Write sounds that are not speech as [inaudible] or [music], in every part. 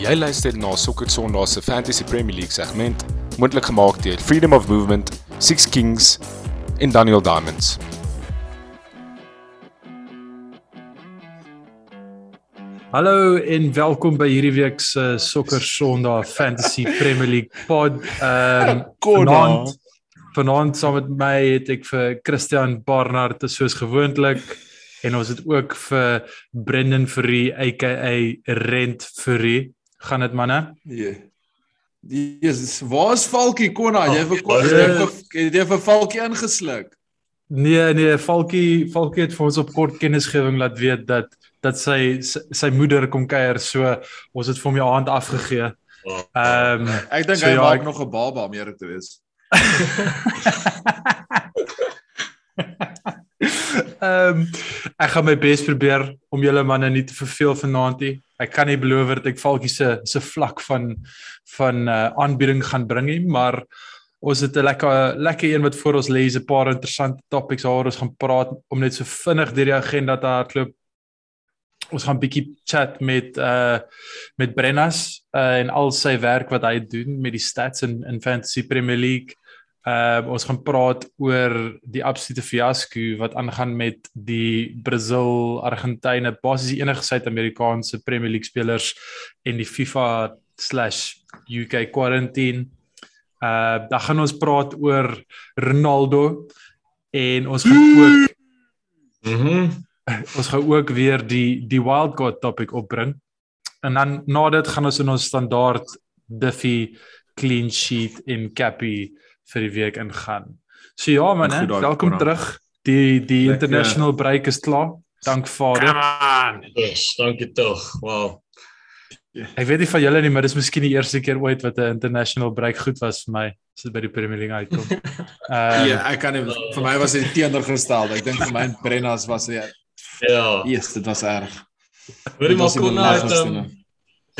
Jy luister na Sokker Sondag se Fantasy Premier League segment, moontlik gemaak deur Freedom of Movement, Six Kings en Daniel Diamonds. Hallo en welkom by hierdie week se Sokker Sondag Fantasy Premier League pod. Ehm [laughs] vanaand vanaand saam met my het ek vir Christian Barnard soos gewoonlik en ons het ook vir Brendan Fourie aka Rent Fourie gaan dit manne? Ja. Jesus, waar's Falkie Konna? Jy het jy vir Falkie ingesluk. Nee nee, Falkie Falkie het vir ons op kort kennisgewing laat weet dat dat sy sy moeder kom kuier, so ons het vir hom jou hand afgegee. Ehm um, ek dink so hy ja, maak ek... nog 'n baba om eerlik te wees. [laughs] Ehm um, ek gaan my bes probeer om julle manne nie te verveel vanaand nie. Ek kan nie beloof dat ek Falkie se se vlak van van uh, aanbieding gaan bring nie, maar ons het 'n lekker lekker een wat voor ons lê, 'n paar interessante topics waaroor ons gaan praat om net so vinnig deur die agenda te hardloop. Ons gaan 'n bietjie chat met uh met Brennas uh, en al sy werk wat hy doen met die stats in in Fantasy Premier League. Uh ons gaan praat oor die absolute fiasco wat aangaan met die Brazil Argentyne basies enige Suid-Amerikaanse Premier League spelers en die FIFA/UK quarantine. Uh dan gaan ons praat oor Ronaldo en ons gaan ook Mhm. Mm [laughs] ons gaan ook weer die die wild card topic opbring. En dan na dit gaan ons in ons standaard Diffie clean sheet en Cappy vir die week ingaan. So ja man, hè, welkom terug. Die die Lekker. international break is klaar. Dank Vader. Yes, dankie tog. Wow. Ek weet nie van julle nie, maar dis miskien die eerste keer ooit wat 'n international break goed was vir my as dit by die Premier League uitkom. Uh [laughs] Ja, ek kan nie vir my was dit teenoorgestel. Ek dink vir my Brennas was ja. Ja. Yes, dit was erg. Hoorie maar kon uit um,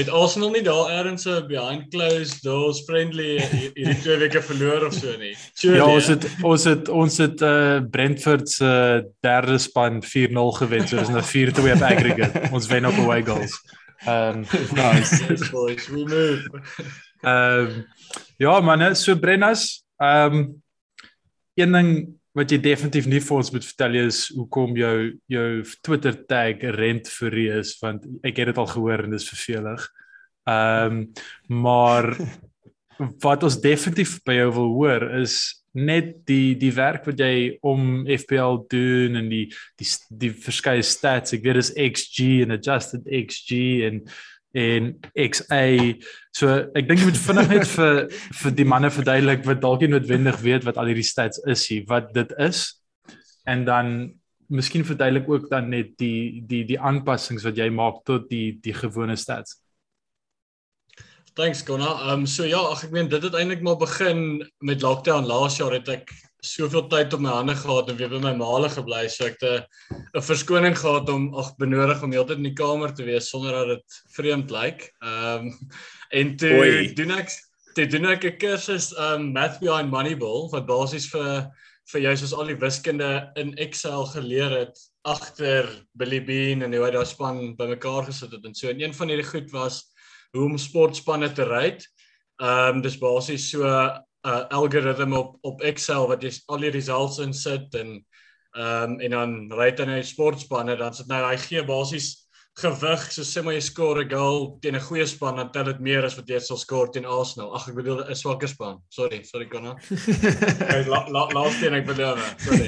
Het Arsenal nie daar ergens so behind closed doors friendly hierdie twee weke verloor of so nie. Sure, ja, ons het ons het ons het uh Brentford se uh, derde span 4-0 gewen. So dis nou 4-2 op aggregate. [laughs] ons wen op away goals. Um nice. [laughs] yes, boys, we move. Um ja man, so Brennas, um een ding wat jy definitief nie vir ons moet vertel is hoekom jou jou Twitter tag rent vir is want ek het dit al gehoor en dit is vervelig. Ehm um, maar [laughs] wat ons definitief by jou wil hoor is net die die werk wat jy om FPL doen en die die die verskeie stats. Ek weet dis XG en adjusted XG en en XA so ek dink jy moet vinnig net [laughs] vir vir die manne verduidelik wat dalk nie noodwendig weet wat al hierdie stats is hier wat dit is. En dan miskien verduidelik ook dan net die die die aanpassings wat jy maak tot die die gewone stats Thanks Gona. Um so ja, ag ek meen dit het eintlik maar begin met lockdown laas jaar het ek soveel tyd op my hande gehad en weer by my maale gebly so ek het 'n verskoning gehad om ag benodig om heeltyd in die kamer te wees sonder dat dit vreemd lyk. Um en toe Oei. doen ek toe doen ek 'n kursus um Math Behind Moneyball wat basies vir vir jou soos al die wiskunde in Excel geleer het agter Billy Bean en hoe hy daai span bymekaar gesit het en so en een van hierdie goed was hoe om sportspanne te ry. Ehm um, dis basies so 'n uh, algoritme op op Excel wat jy al die results insit en ehm um, en dan ry dan jy sportspanne dan sit nou hy gee basies gewig so sê maar jy score 'n goal teen 'n goeie span dan tel dit meer as wat jy sal score teen Arsenal. Ag ek bedoel 'n swakker span. Sorry, sorry Connor. [laughs] la, la, last teen ek bedoel. Sorry.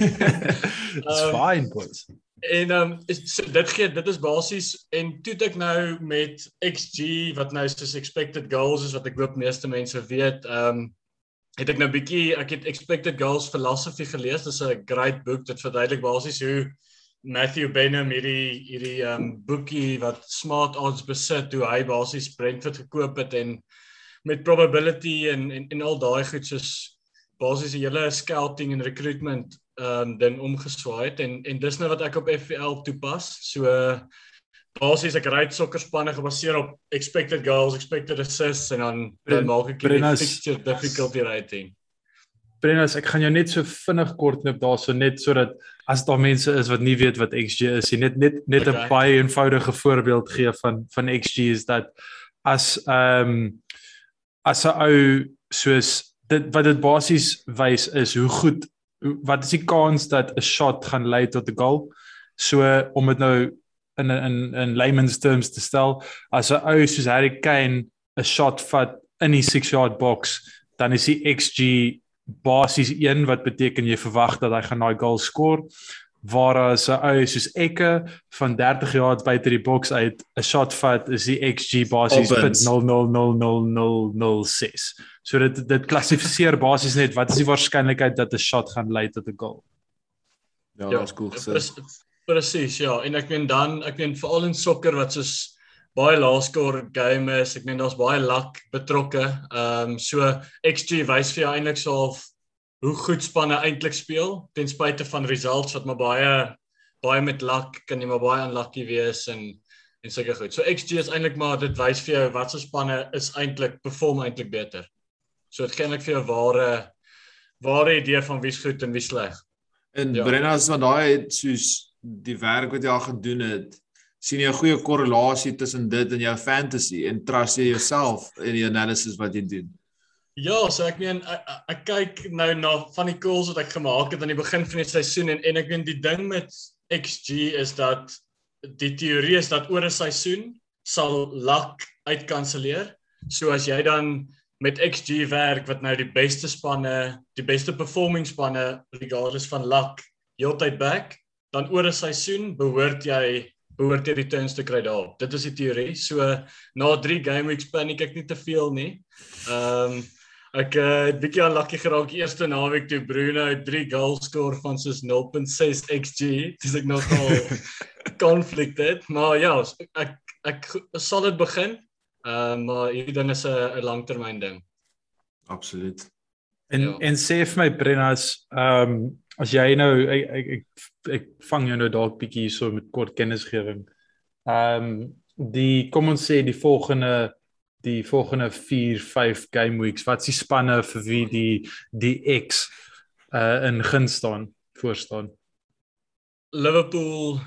[laughs] It's um, fine boys. En ehm um, so dit gee dit is basies en toe ek nou met XG wat nou soos expected goals is wat ek hoop meeste mense weet. Ehm um, het ek nou bietjie ek het expected goals philosophy gelees. Dis 'n great book dit verduidelik basies hoe Matthew Benham hierdie hierdie um boekie wat smart odds besit hoe hy basies Brentford gekoop het en met probability en en, en al daai goed soos basies die hele scouting en recruitment um ding omgeswaai het en en dis nou wat ek op FPL toepas. So basies ek ry sokkerspanne gebaseer op expected goals, expected assists en dan dan maak ek die fixture difficulty rating. Brennas, ek gaan jou net so vinnig kort knip daarso net sodat as daar mense is wat nie weet wat XG is nie, net net net 'n okay. baie eenvoudige voorbeeld gee van van XG is dat as ehm um, as 'n ou soos dit wat dit basies wys is hoe goed wat is die kans dat 'n shot gaan lei tot 'n goal? So om dit nou in in in layman's terms te stel, as 'n ou soos Harry Kane 'n shot vat in die 6-yard box, dan is die XG basies 1 wat beteken jy verwag dat hy gaan daai goal skoor waar as 'n ou soos Ekke van 30 jaar buite die boks uit 'n shot vat is die XG basies Opens. 0.000006. So dit dit klassifiseer basies net wat is die waarskynlikheid dat 'n shot gaan lei tot 'n goal. Ja, Ja, daar's cool gesê. Pres- Presies, ja, en ek meen dan, ek meen veral in sokker wat soos baie lae-score game is, ek meen daar's baie luck betrokke. Ehm um, so XG wys vir jou eintlik so half hoe goed spanne eintlik speel ten spyte van results wat maar baie baie met luck kan jy maar baie unlucky wees en en sulke goed. So XG is eintlik maar dit wys vir jou watse spanne is eintlik perform eintlik beter. So dit gee eintlik vir jou ware ware idee van wie's goed en wie sleg. En Ja. ja. Brenna as wat daai soos die werk wat jy al gedoen het, sien jy 'n goeie korrelasie tussen dit en jou fantasy en trust jy jouself in die analysis wat jy doen. Ja, so ek meen ek, ek- kyk nou na van die calls wat ek gemaak het aan die begin van die seisoen en en ek meen die ding met XG is dat die teorie is dat oor 'n seisoen sal luck uitkanselleer. So as jy dan met XG werk wat nou die beste spanne, die beste performing spanne regardless van luck heeltyd back, dan oor 'n seisoen behoort jy behoort jy returns te kry daarop. Dit is die teorie. So na 3 game weeks paniek ek nie te veel nie. Ehm um, ek uh, het bietjie unlucky geraak die eerste naweek toe Bruno het 3 goals score van soos 0.6 xG. Dis ek nogal [laughs] conflicted, maar ja, ek ek sal dit begin. Ehm uh, maar hierdie ding is 'n langtermyn ding. Absoluut. En ja. en sê vir my Brennas, ehm um, as jy nou ek ek ek, ek vang jou nou dalk bietjie so met kort kennisgewing. Ehm um, die kom ons sê die volgende die volgende 4 5 game weeks, wat is die spanne vir wie die die X uh in guns staan, voor staan? Liverpool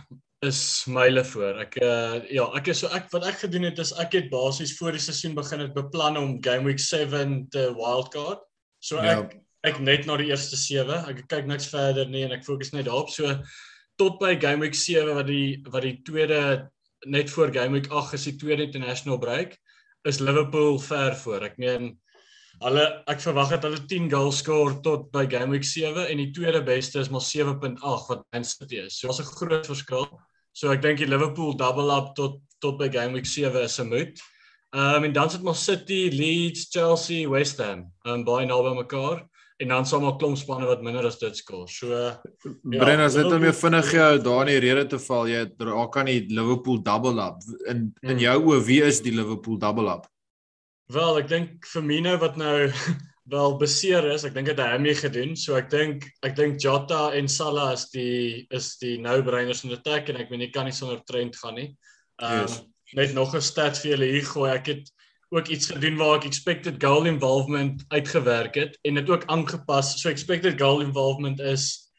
is myle voor. Ek uh, ja, ek is so ek wat ek gedoen het is ek het basies voor die seisoen begin het beplan om game week 7 te wildcard. So Ja. Ek net na die eerste 7. Ek kyk niks verder nie en ek fokus net daarop. So tot by game week 7 wat die wat die tweede net voor game week 8 is die tweede international break is Liverpool ver voor. Ek meen hulle ek verwag dat hulle 10 goals score tot by game week 7 en die tweede beste is maar 7.8 wat Man City is. So daar's 'n groot verskil. So ek dink die Liverpool double up tot tot by game week 7 is 'n moet. Ehm um, en dan sit maar City, Leeds, Chelsea, West Ham, um, baie naby mekaar en dan sal maar klomp spanne wat minder as dit score. So Ja, Brenna, as net om jou vinnig jou daar in die rede te val, jy raak kan die Liverpool double up. In in Hmm. jou oë, wie is die Liverpool double up? Wel, ek dink Firmino wat nou [laughs] wel beseer is, ek dink dit het hy mee gedoen. So ek dink ek dink Jota en Salah is die is die no-brainers in attack en ek weet jy kan nie sonder Trent gaan nie. Ehm Yes. um, net nog 'n stat vir julle hier gooi. Ek het ook iets gedoen waar ek expected goal involvement uitgewerk het en dit ook aangepas. So expected goal involvement is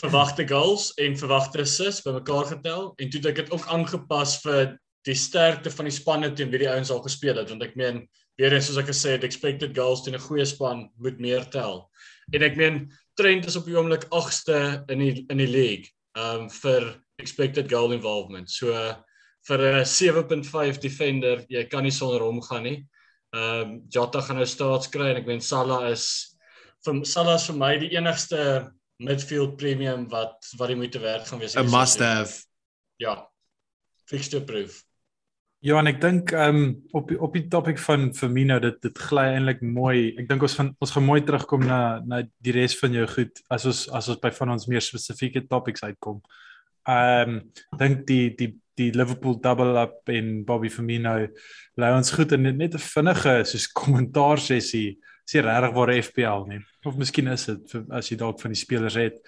verwagte goals en verwagte assists bymekaar getel en toe het ek dit ook aangepas vir die sterkte van die spanne teen wie die ouens al gespeel het want ek meen weer eens soos ek gesê het expected goals teen 'n goeie span moet meer tel. En ek meen Trent is op die oomblik 8ste in die in die league um vir expected goal involvement. So uh, vir 'n 7.5 defender, jy kan nie sonder hom gaan nie. Um Jota gaan nou staats kry en ek meen Salah is vir Salah is vir my die enigste midfield premium wat wat die moeite werd gaan wees. 'n must seisoen. have. Ja. Fixture proof. Ja, en ek dink ehm um, op die, op die topik van Firmino dit dit gly eintlik mooi. Ek dink ons gaan ons gaan mooi terugkom na na die res van jou goed as ons as ons by van ons meer spesifieke topics uitkom. Ehm um, dink die die die Liverpool double up en Bobby Firmino lei ons goed in net 'n vinnige soos kommentaar sessie. Is regtig waar FPL nie. Of miskien is dit vir- as jy dalk van die spelers het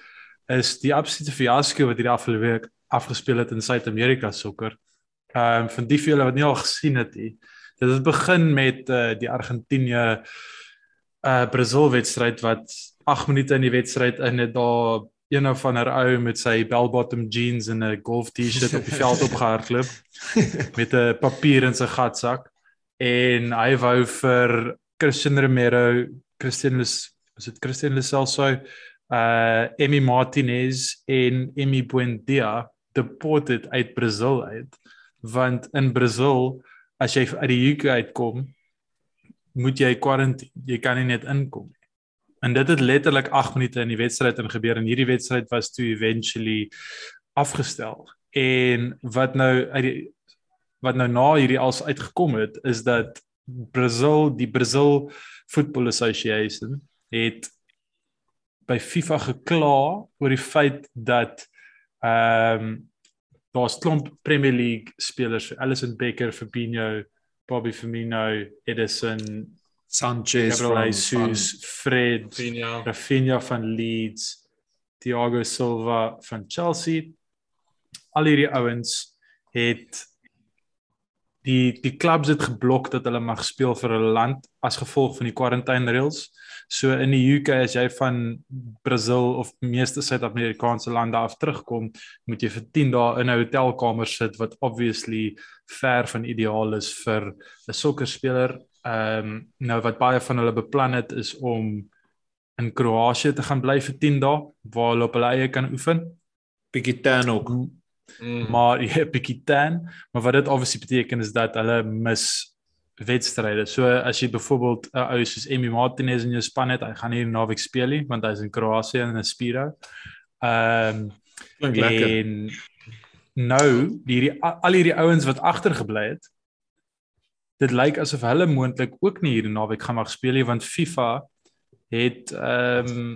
is die absolute fiasco wat hierdie afgelope week afgespeel het in Suid-Amerika sokker. Ehm um, van die van julle wat nie al gesien het nie. Dit het begin met uh, die Argentinië uh Brasil wedstryd wat 8 minute in die wedstryd in het daar een of ander ou met sy bell bottom jeans en 'n golf T-shirt op die veld opgehardloop [laughs] met 'n papier in sy gatsak en hy wou vir Christian Romero, Christian is is dit Christian Lesalso, uh Emmy Martinez en Emmy Buendia deported uit Brazil uit. Want in Brazil as jy uit die UK uitkom moet jy quarantine jy kan nie net inkom. nie en dit het letterlik 8 minute in die wedstryd in gebeur. En hierdie wedstryd was toe eventually afgestel. En wat nou uit die wat nou na hierdie als uitgekom het is dat Brazil die Brazil Football Association het by FIFA gekla oor die feit dat ehm um, daar's klomp Premier League spelers, Alisson Becker, Fabinho, Bobby Firmino, Edison, Sanchez Gabriel Jesus, Fred, Rafinha. Rafinha van Leeds, Thiago Silva van Chelsea. Al hierdie ouens het die die clubs het geblok dat hulle mag speel vir hulle land as gevolg van die quarantine reels. So in die UK as jy van Brazil of meeste Suid-Amerikaanse lande af terugkom, moet jy vir 10 dae in 'n hotelkamer sit wat obviously ver van ideaal is vir 'n sokkerspeler. Ehm um, nou wat baie van hulle beplan het is om in Kroasie te gaan bly vir 10 dae waar hulle op hulle eie kan oefen. bietjie tan ook. Mm. Maar jy het bietjie tan, maar wat dit obviously beteken is dat hulle mis wedstryde. So as jy byvoorbeeld 'n ou soos Emmy Martinez in jou span het, hy gaan nie naweek speel nie want hy's in Kroasie en in Spiro. Ehm um, Klink lekker. en nou hierdie al hierdie ouens wat agtergebly het dit lyk asof hulle moontlik ook nie hierdie naweek gaan mag speel nie want FIFA het ehm um,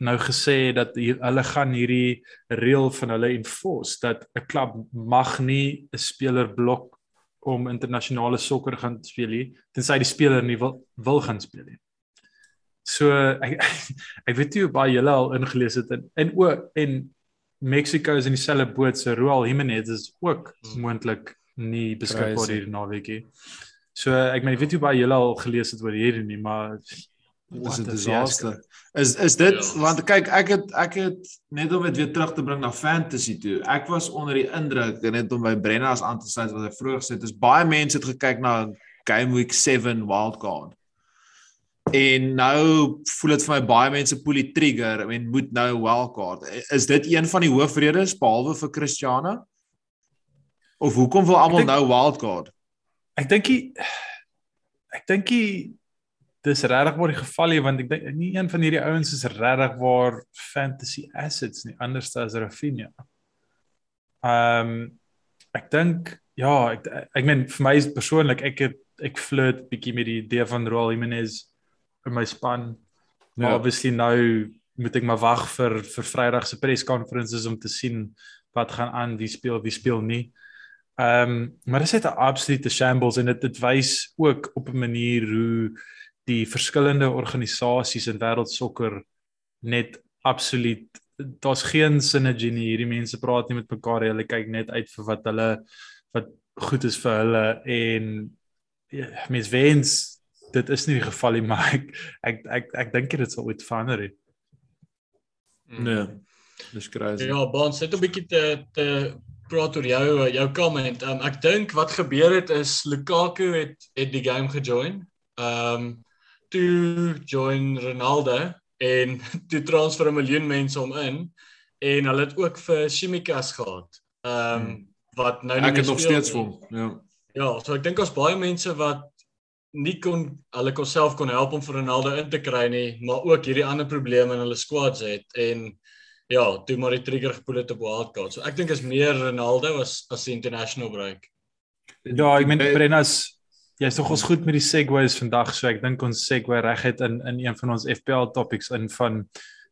nou gesê dat hier, hulle gaan hierdie reël van hulle enforce dat 'n klub mag nie 'n speler blok om internasionale sokker gaan speel nie tensy die speler nie wil wil gaan speel nie. So [laughs] ek ek weet nie hoe baie julle al ingelees het en en o en Mexico is in dieselfde boot so Raul Jimenez is ook moontlik nie beskikbaar hierdie naweekie. So ek meen ek weet nie baie julle al gelees het oor hierdie nie, maar Dis what 'n disaster. Is is dit Ja. want kyk ek het ek het net om dit weer terug te bring na fantasy toe. Ek was onder die indruk en net om by Brenna's aan te sluit wat hy vroeër gesê het, is baie mense het gekyk na Game Week 7 wildcard. En nou voel dit vir my baie mense pull die trigger en moet nou wildcard. Is dit een van die hoofredes behalwe vir Christiana? Of hoekom wil almal nou wildcard? Ek dink die ek dink die dis regtig waar die geval nie want ek dink nie een van hierdie ouens is regtig waar fantasy assets nie anders as Rafinha. Ehm um, ek dink ja, ek ek meen vir my persoonlik ek het ek flirt bietjie met die idee van Raul Jimenez in my span. Maar Ja. ja. obviously nou moet ek maar wag vir vir Vrydag se perskonferensies om te sien wat gaan aan, wie speel, wie speel nie. Ehm um, maar dit is net 'n absolute shambles en dit dit wys ook op 'n manier hoe die verskillende organisasies in wêreldsokker net absoluut daar's geen synergie nie. Hierdie mense praat nie met mekaar nie. Hulle kyk net uit vir wat hulle wat goed is vir hulle en ja, mens wens dit is nie die geval nie, [laughs] maar ek ek ek, ek dink dit sal ooit verander. nie. Nee. Dis crazy. Ja, Bons, net 'n bietjie te te praat oor jou jou comment. Um, ek dink wat gebeur het is Lukaku het het die game gejoin. Um toe join Ronaldo en [laughs] toe transfer 'n miljoen mense hom in en hulle het ook vir Shimikas gehad. Um Hmm. wat nou nie Ek het meer nog speel steeds vir hom. Ja. Ja, so ek dink daar's baie mense wat nie kon hulle kon self kon help om vir Ronaldo in te kry nie, maar ook hierdie ander probleme in hulle squads het en ja, toe maar die trigger gepoel het op wildcard. So ek dink is meer Ronaldo as as die international break. Ja, ek meen Brennas, jy's tog ons goed met die segues vandag, so ek dink ons segue reguit in in een van ons FPL topics in van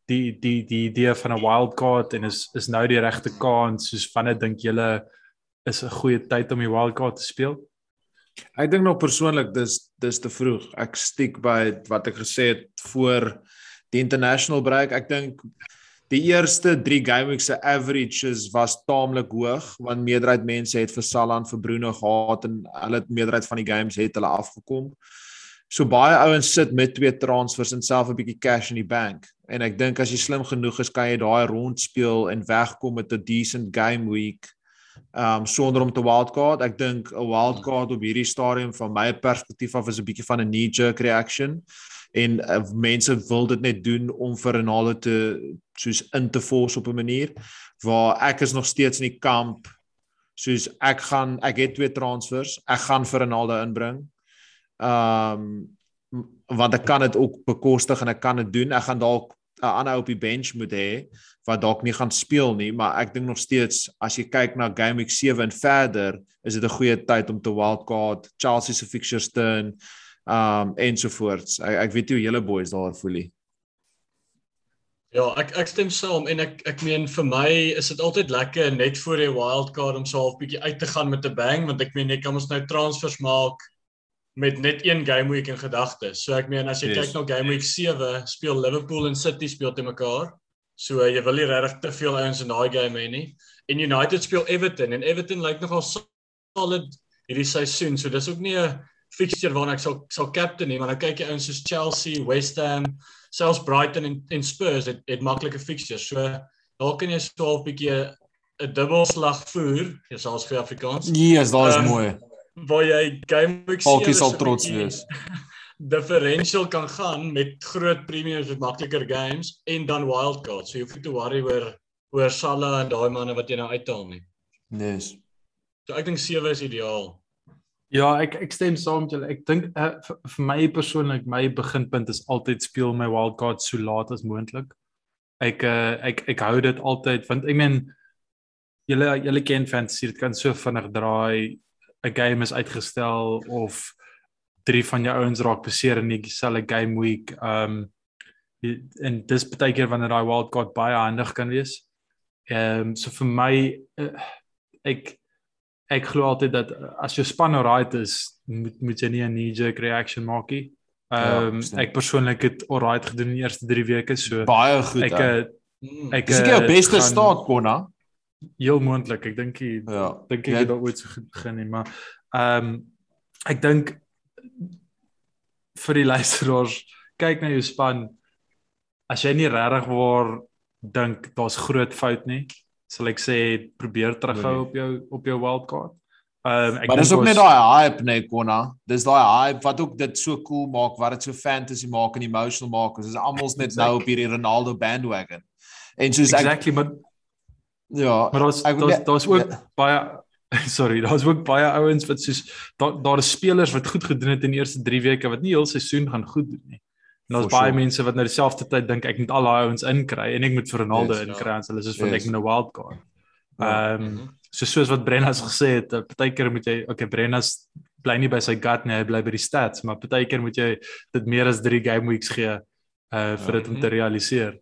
die die die idee van 'n wildcard en is is nou die regte kans soos wanneer dink julle is 'n goeie tyd om die wildcard te speel? Ek dink nog persoonlik dis dis te vroeg. Ek stiek by wat ek gesê het voor die international break. Ek dink die eerste 3 game weeks se averages was taamlik hoog want meerderheid mense het vir Salah en vir Bruno gehad en hulle het meerderheid van die games het hulle afgekom. So baie ouens sit met twee transfers en self 'n bietjie cash in die bank. En ek dink as jy slim genoeg is, kan jy daai rond speel en wegkom met 'n decent game week um sonder om te wildcard. Ek dink 'n wildcard op hierdie stadium van my perspektief af is 'n bietjie van 'n knee jerk reaction en uh, mense wil dit net doen om vir Ronaldo te soos in te force op 'n manier waar ek is nog steeds in die kamp soos ek gaan ek het twee transfers ek gaan vir Ronaldo inbring. Um want ek kan dit ook bekostig en ek kan dit doen. Ek gaan dalk 'n ander op die bench moet hê wat dalk nie gaan speel nie, maar ek dink nog steeds as jy kyk na Game Week 7 en verder, is dit 'n goeie tyd om te wildcard. Chelsea se fixtures turn um ensovoorts. Ek ek weet nie hoe julle boys daar voel nie. Ja, ek ek stem saam en ek ek meen vir my is dit altyd lekker net voor die wildcard om so 'n bietjie uit te gaan met 'n bang want ek meen jy kan ons nou transfers maak met net een game week in gedagte. So ek meen as jy yes. kyk na game week 7, speel Liverpool en City speel te mekaar. So jy wil nie regtig te veel ouens in daai game hê nie. En United speel Everton en Everton lyk nogal solid hierdie seisoen. So dis ook nie 'n fixture waarna ek sal sal captain nie, maar nou kyk jy ouens soos Chelsea, West Ham, selfs Brighton en, en Spurs het het maklike fixtures. So daar kan jy so 'n bietjie 'n dubbelslag voer, jy sal as vir Afrikaans. Nee, yes, daar is um, mooi. Waar jy game week sien. sal trots wees. [laughs] differential kan gaan met groot premiums met makliker games en dan wildcards. So jy hoef nie te worry oor oor Salah en daai manne wat jy nou uithaal nie. Nes. So ek dink 7 is ideaal. Ja, ek ek stem saam met julle. Ek dink uh, vir, my persoonlik my beginpunt is altyd speel my wildcard so laat as moontlik. Ek uh, ek ek hou dit altyd want ek meen julle julle ken fantasy, dit kan so vinnig draai. 'n Game is uitgestel of drie van jou ouens raak beseer in dieselfde game week. Um en dis baie keer wanneer daai wildcard baie handig kan wees. Ehm um, so vir my uh, ek ek glo altyd dat eh, as jou span alright is, moet moet jy nie 'n knee jerk reaction maak nie. Ja, ehm um, ja, ek persoonlik het alright gedoen in die eerste 3 weke so. Baie goed. Ek he. Eh, ek Dis jou beste gaan, staat Konna. Heel moontlik. Ek dink jy ja, dink ek ja. het ooit so goed begin nie, maar ehm um, ek dink vir die [laughs] luisteraars kyk na jou span as jy nie regtig waar dink daar's groot fout nie sal ek sê probeer terughou op jou op jou wildcard. Ehm um, ek Maar dis ook was... net daai hype nee Konna. Dis daai hype wat ook dit so cool maak, wat dit so fantasy maak en emotional maak. Ons is almal net nou op hierdie Ronaldo bandwagon. En soos ek Exactly, maar ja, maar daar's daar's daar's ook ja. baie [laughs] sorry, daar's ook baie ouens wat soos daar daar is spelers wat goed gedoen het in die eerste 3 weke wat nie heel seisoen gaan goed doen nie. En daar's baie sure. mense wat nou dieselfde tyd dink ek moet al daai ouens inkry en ek moet vir Ronaldo yes, inkry en hulle is soos van yes. ek moet 'n wild card. Ja. Ehm um, so soos wat Brennas gesê het, partykeer moet jy okay Brennas bly nie by sy gut nie, hy bly by die stats, maar partykeer moet jy dit meer as 3 game weeks gee uh vir dit om te mhm. realiseer.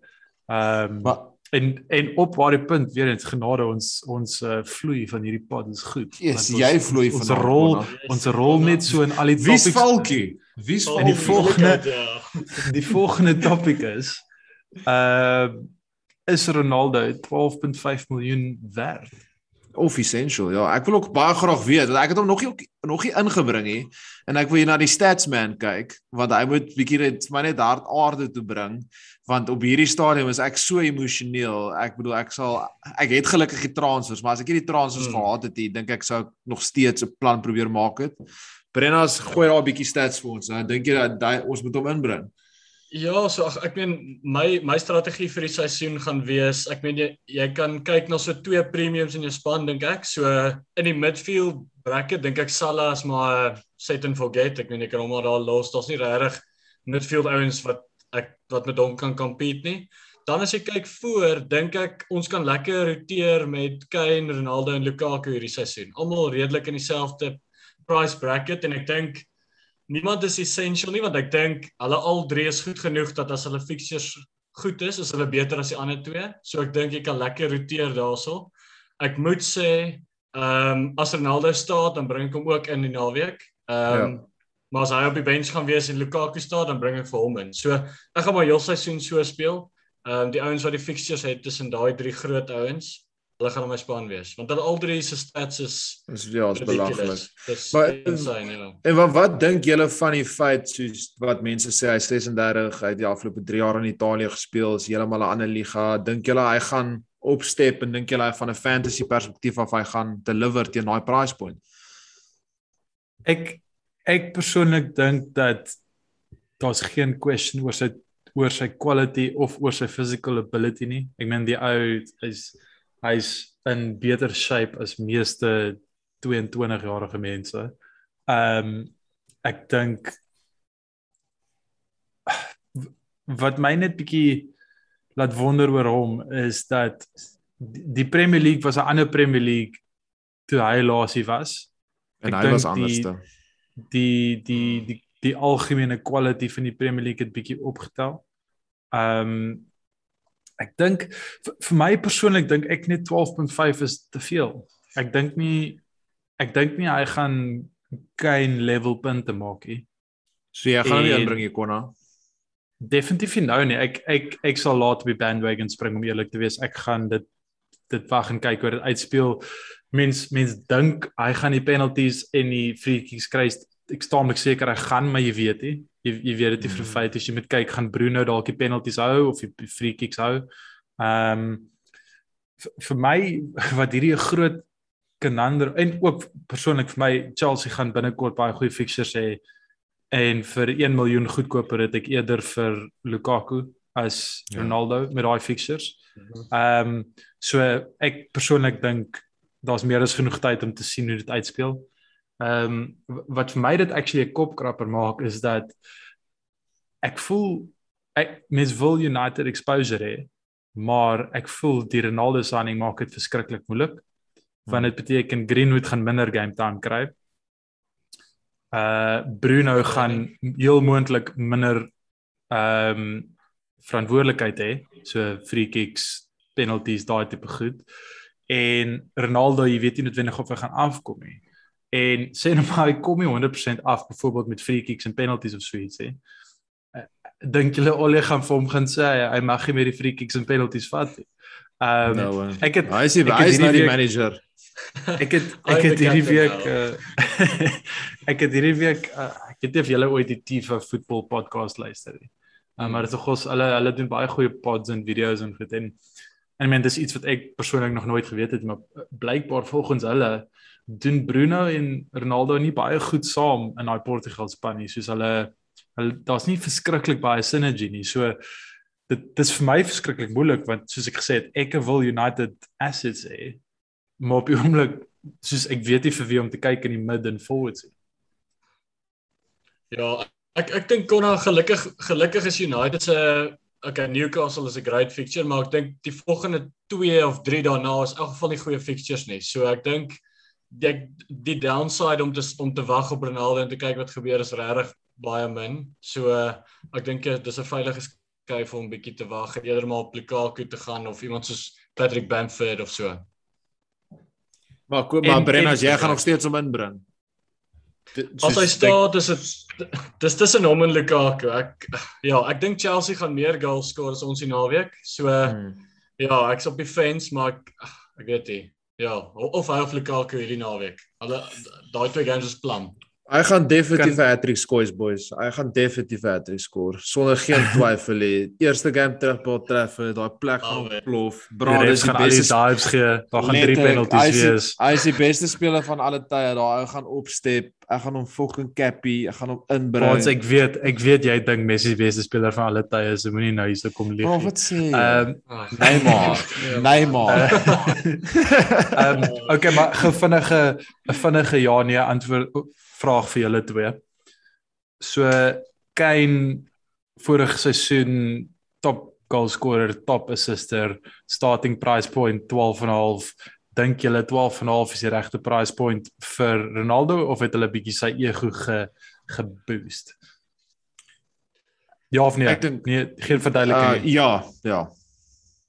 Ehm um, en en op waardie punt weer eens genade ons ons uh, vloei van hierdie pad is goed. Yes, ons, jy vloei van ons rol ons rol net so in al die topics. Wie's Falkie? Wie's Falkie? En die volgende ja. [laughs] die volgende topik is uh is Ronaldo 12.5 miljoen werd of essential. Ja, ek wil ook baie graag weet want ek het hom nog nie nog nie ingebring nie en ek wil hier na die stats man kyk want hy moet bietjie net maar net hard aarde toe bring want op hierdie stadium is ek so emosioneel. Ek bedoel ek sal ek het gelukkig die transfers, maar as ek hierdie transfers hmm. gehad het, dink ek sou nog steeds 'n plan probeer maak het. Brennas gooi daar 'n bietjie stats vir ons. Dink jy dat die, ons moet hom inbring? Ja, so ag ek meen my my strategie vir die seisoen gaan wees, ek meen jy jy kan kyk na so twee premiums in jou span dink ek. So in die midfield bracket dink ek Salah is maar set and forget. Ek meen jy kan hom maar daar los. Daar's nie regtig midfield ouens wat ek wat met hom kan compete nie. Dan as jy kyk voor, dink ek ons kan lekker roteer met Kane, Ronaldo en Lukaku hierdie seisoen. Almal redelik in dieselfde price bracket en ek dink niemand is essential nie want ek dink hulle al drie is goed genoeg dat as hulle fixtures goed is, is hulle beter as die ander twee. So ek dink jy kan lekker roteer daaroor. Ek moet sê, ehm um, as Ronaldo staan, dan bring ek hom ook in die naweek. Ehm um, ja. Maar as hy op die bench gaan wees en Lukaku staan, dan bring ek vir hom in. So ek gaan maar heel seisoen so speel. Ehm um, die ouens wat die fixtures het tussen daai drie groot ouens, hulle gaan op my span wees want hulle al drie se stats is is ja, is belaglik. Maar insane, ja. En wat wat dink julle van die feit soos wat mense sê hy 36, hy het die afgelope 3 jaar in Italië gespeel, is heeltemal 'n ander liga. Dink julle hy gaan opstep en dink julle van 'n fantasy perspektief af hy gaan deliver teen daai price point? Ek ek persoonlik dink dat daar's geen question oor sy oor sy quality of oor sy physical ability nie. Ek meen die ou hy's hy's in beter shape as meeste 22 jarige mense. Ehm um, ek dink wat my net bietjie laat wonder oor hom is dat die Premier League was 'n ander Premier League toe hy laasie was. En Ek hy was die- anderste. Die die die die algemene kwaliteit van die Premier League het bietjie opgetel. Ehm um, ek dink vir, vir my persoonlik dink ek net 12.5 is te veel. Ek dink nie ek dink nie hy gaan geen level punte maak nie. So jy gaan hom nie inbring hier Konna. Definitief nou nie. Ek ek ek sal laat op die bandwagon spring om eerlik te wees. Ek gaan dit dit wag en kyk hoe dit uitspeel. Mens mens dink hy gaan die penalties en die free kicks kry. Ek staamlik seker hy gaan, maar jy weet nie. Jy jy weet dit nie vir 'n feit as jy moet kyk gaan Bruno dalk die penalties hou of die free kicks hou. Ehm um, vir my wat hierdie 'n groot kanander en ook persoonlik vir my Chelsea gaan binnekort baie goeie fixtures hê en vir 1 miljoen goedkoper het ek eerder vir Lukaku as Ja. Ronaldo met daai fixtures. Ehm um, so ek persoonlik dink daar's meer as genoeg tyd om te sien hoe dit uitspeel. Ehm um, wat vir my dit actually 'n kopkrapper maak is dat ek voel ek mens wil United exposure hê, maar ek voel die Ronaldo signing maak dit verskriklik moeilik want dit beteken Greenwood gaan minder game time kry. Uh Bruno gaan heel moontlik minder ehm um, verantwoordelikheid hê, so free kicks, penalties, daai tipe goed. En Ronaldo, jy weet nie noodwendig of hy gaan afkom nie. En sê nou [laughs] maar hy kom nie 100% af byvoorbeeld met free kicks en penalties of so iets hè. Uh, Dink julle Ole gaan vir hom gaan sê hy, mag nie meer die free kicks en penalties vat nie. Ehm um, Nou, eh, ek het hy is die, hy is nou die week- manager. [laughs] Ek het I'm [laughs] ek het hierdie week uh, ek het hierdie week uh, ek weet nie of julle ooit die Tifa voetbal podcast luister nie. Uh, Hmm. maar dit is gous hulle hulle doen baie goeie pods en video's en goed en en ek meen dis iets wat ek persoonlik nog nooit geweet het maar uh, blykbaar volgens hulle doen Bruno en Ronaldo nie baie goed saam in daai Portugal span nie soos hulle hulle daar's nie verskriklik baie synergy nie. So dit dis vir my verskriklik moeilik want soos ek gesê het ek wil United assets hê maar op die oomblik soos ek weet nie vir wie om te kyk in die mid en forwards nie. Ja, ek ek dink Konna gelukkig gelukkig is United se okay Newcastle is 'n great fixture, maar ek dink die volgende 2 of 3 daarna is in elk geval nie goeie fixtures nie. So ek dink die die downside om te om te wag op Ronaldo en te kyk wat gebeur is regtig baie min. So ek dink eh, dis 'n veilige skuif om 'n bietjie te wag en eerder maar op Lukaku te gaan of iemand soos Patrick Bamford of so. Maar kom maar Brenna, en- jy gaan nog steeds hom inbring. As hy soos- staat is dit dis tussen hom en Lukaku. Ek ja, ek dink Chelsea gaan meer goals skoor as ons die naweek. So Hmm. ja, ek's op die fence, maar ek ek weet nie. Ja, of hy of Lukaku hierdie naweek. Hulle daai twee games is plan. Hy gaan definitief 'n hattrick skoor, boys. Hy gaan definitief 'n hattrick skoor sonder geen [laughs] twyfel nie. Eerste game terugbal treffer, daai plek gaan Alweer. ontplof. Die Bra, refs dis die gaan al die beste dives gee. Daar gaan drie penalties is wees. Hy is die beste speler van alle tye. Daai ou gaan opstep. Ek gaan hom fucking cappy. Ek gaan hom inbring. Want ek weet ek weet jy dink Messi is die beste speler van alle tye, so moenie nou hierso kom lieg. Oh, nie. wat sê jy? Ehm Ah, Neymar. [laughs] Neymar. [laughs] Ehm okay, maar gevinnige 'n vinnige ja nee antwoord vraag vir julle twee. So Kane vorige seisoen top goal scorer, top assister, starting price point 12.5. Dink julle 12.5 is die regte price point vir Ronaldo of het hulle bietjie sy ego ge geboost? Ja of nee? Ek dink- nee, geen verduideliking Uh, nie. ja,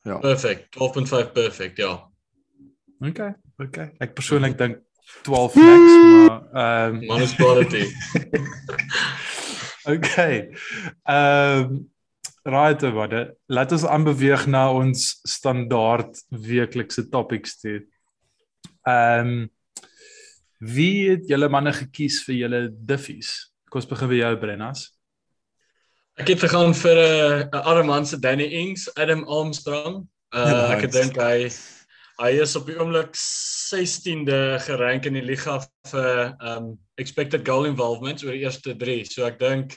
ja. perfect. 12.5 perfect, ja. Okay, okay. Ek persoonlik dink 12 max, maar ehm Man is quality. [laughs] Okay. Ehm um, right wat. Laat ons aanbeweeg na ons standaard weeklikse topics toe. Ehm um, wie het julle manne gekies vir julle diffies? Kom ons begin by jou Brennas. Ek het gegaan vir 'n uh, arme man se Danny Ings, Adam Armstrong. Uh, ek Nice. dink hy hy is op die oomblik 16de gerank in die liga vir um expected goal involvement oor die eerste 3. So ek dink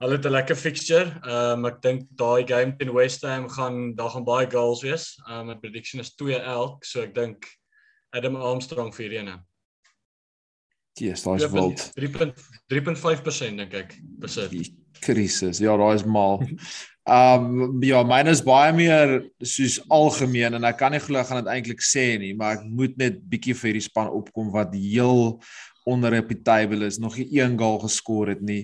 hulle het 'n lekker fixture. Um ek dink daai game teen West Ham gaan daar gaan baie goals wees. Um my prediction is 2 elk, so ek dink Adam Armstrong vir hierdie Jesus, daai's wild. 3.3.5% dink ek besit. Die krisis. Ja, daai is mal. Um ja, myne is baie meer soos algemeen en ek kan nie glo gaan dit eintlik sê nie, maar ek moet net bietjie vir hierdie span opkom wat heel onreputable is, nog nie een goal geskor het nie.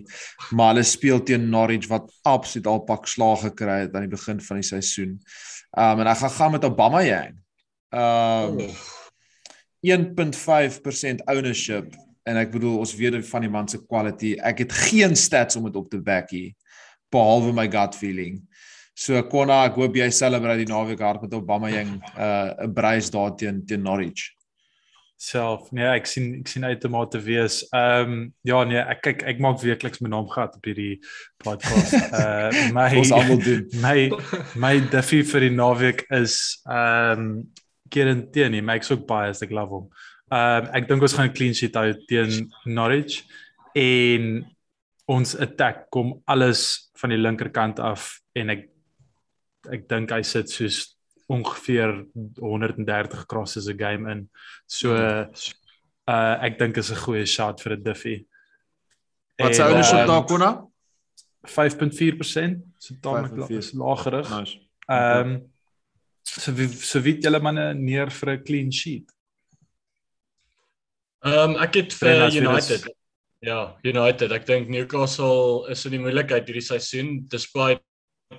Maar hulle speel teen Norwich wat absoluut al pak slaag gekry het aan die begin van die seisoen. Um en ek gaan gaan met Obama Yang. Um 1.5% ownership en ek bedoel ons weet van die man se quality. Ek het geen stats om dit op te back hier behalwe my gut feeling. So Konna, ek hoop jy celebrate die naweek hard met Obama Yang uh 'n brace daar teen teen Norwich. self. Nee, ek sien ek sien uit om daar te wees. Ehm um, ja nee, ek kyk ek maak weekliks my naam gehad op hierdie podcast. Uh [laughs] my Ons almal doen. my my defie vir die naweek is ehm um, Kieran Tierney, my ek's ook biased, ek love hom. Ehm um, ek dink ons gaan 'n clean sheet hou teen Norwich en ons attack kom alles van die linkerkant af en ek ek dink hy sit soos ongeveer 130 crosses 'n game in. So uh ek dink is 'n goeie shot vir 'n Diffie. Wat se En, ownership ehm, daar Konna? 5.4%, so tamelik la- 5.4. is lagerig. Nice. Ehm um, so wie so wie het julle manne neer vir 'n clean sheet? Ehm um, ek het vir United. Ja, United. Ek dink Newcastle is in die moeilikheid hierdie seisoen despite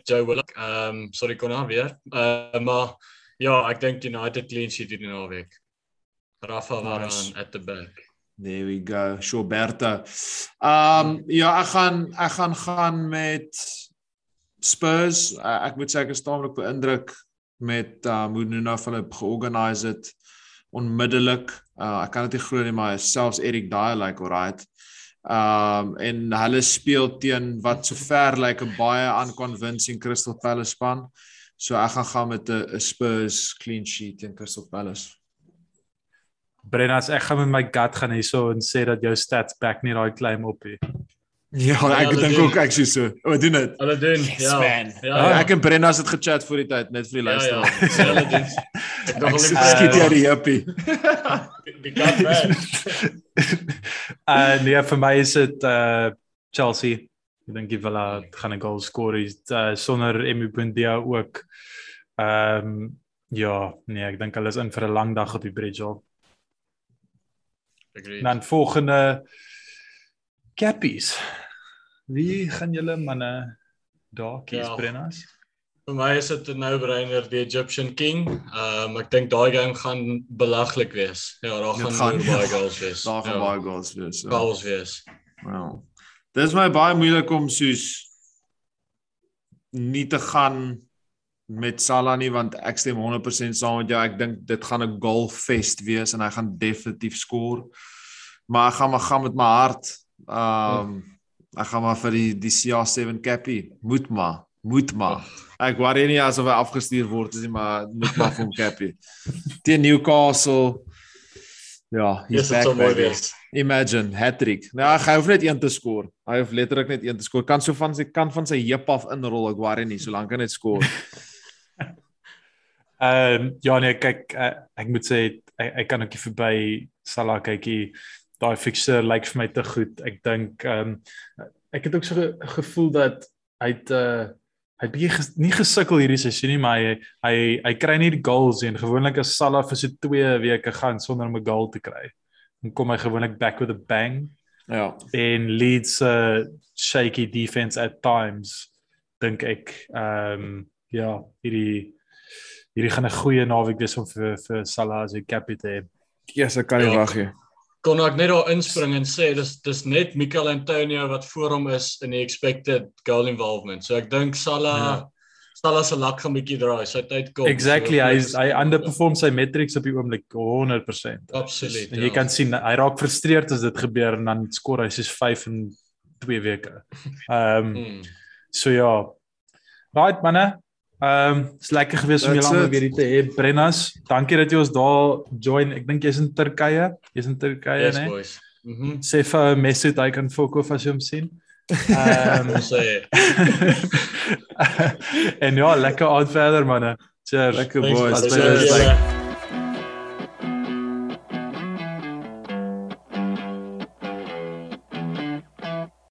Joe Willock. Ehm um, sorry Konna weer. Uh, maar ja, ek dink United clean sheet hierdie naweek. Rafa Varane Nice. at the back. There we go. Shoberta. Um ja, ek gaan ek gaan gaan met Spurs. Uh, ek moet sê ek is taamlik beïndruk met hoe Nuno Philip georganiseer het onmiddellik. Uh ek kan dit nie glo nie, maar selfs Eric Dyer lyk like, alright. Um en hulle speel teen wat sover lyk like 'n baie unconvincing Crystal Palace span. So ek gaan gaan met 'n Spurs clean sheet teen Crystal Palace. Brennas, ek gaan met my gut gaan hierso en sê dat jou stats back nie daai claim op nie. Ja, ek hulle dink ook ek sê so. O, doen dit. Hulle doen. Yes, ja. man. Ja, Ja, ja. ek en Brenna het gechat voor die tyd net vir die Ja, ja. Ja, hulle doen. Ek Ek hulle sk- skiet jy die hippie. Die gat man. uh nee, vir my is dit uh Chelsea. Ek dink Villa gaan 'n goal skoor uh, sonder Emi Buendia ook. Ehm um, ja, nee, ek dink hulle is in vir 'n lang dag op die bridge al. Agreed. Dan volgende Cappies. Wie gaan julle manne daar kies, Ja. Brennas? Vir my is dit 'n no-brainer die Egyptian King. Ehm um, ek dink daai game gaan belaglik wees. Ja, daar gaan, gaan- gaan baie goals wees. [laughs] Daar gaan ja, baie goals wees. Ja. goals wees. Wel. Dit is my baie moeilik om soos nie te gaan met Salah nie want ek stem 100% saam met jou. Ek dink dit gaan 'n goalfest wees en hy gaan definitief skoor. Maar ek gaan maar gaan met my hart. Um ek gaan maar vir die die CR7 cappy. Moet maar, moet maar. Ek worry nie asof hy afgestuur word nie, maar moet maar vir hom cappy. Teen Newcastle. Ja, he's dit back. sou mooi wees. Imagine hattrick. Nou hy hoef net een te skoor. Hy hoef letterlik net een te skoor. Kan so van sy kant van sy heup af inrol, ek worry nie, solank hy net skoor. [laughs] Ehm um, ja nee, kyk uh, ek moet sê ek, ek kan ook nie verby Salah kykie. Daai fixture lyk vir my te goed. Ek dink ehm um, ek het ook so ge gevoel dat hy het uh, hy het bietjie ges, nie gesukkel hierdie seisoen nie, maar hy hy hy kry nie die goals. En gewoonlik as Salah vir so 2 weke gaan sonder om 'n goal te kry, dan kom hy gewoonlik back with a bang Ja. en Leeds uh, shaky defense at times dink ek ehm um, ja hierdie hierdie gaan 'n goeie naweek wees om vir vir Salah as 'n kaptein. Yes, ek kan nie Ja. wag nie. Kon ek net daar inspring en sê dis dis net Mikel Antonio wat voor hom is in die expected goal involvement. So ek dink Salah Ja. Salah se lak gaan bietjie draai. Sy tyd kom. Exactly, So, hy is- hy underperform sy metrics op die oomblik 100%. Absoluut. En jy ja. kan sien hy raak frustreerd as dit gebeur en dan skor hy soos 5 in 2 weke. [laughs] Ehm um, Hmm. so ja. Right manne, Ehm um, is lekker gewees om julle almal weer hier te hê. Brennas, dankie dat jy ons daar join. Ek dink jy's in Turkye. Jy's in Turkye, Yes né? boys. Mhm. Sê vir Mesut hy kan fok of as jy hom sien. Ehm [laughs] Ons sê [laughs] en ja, lekker aand verder manne. Cheers. Lekker thanks, boys. boys. As by Cheers. like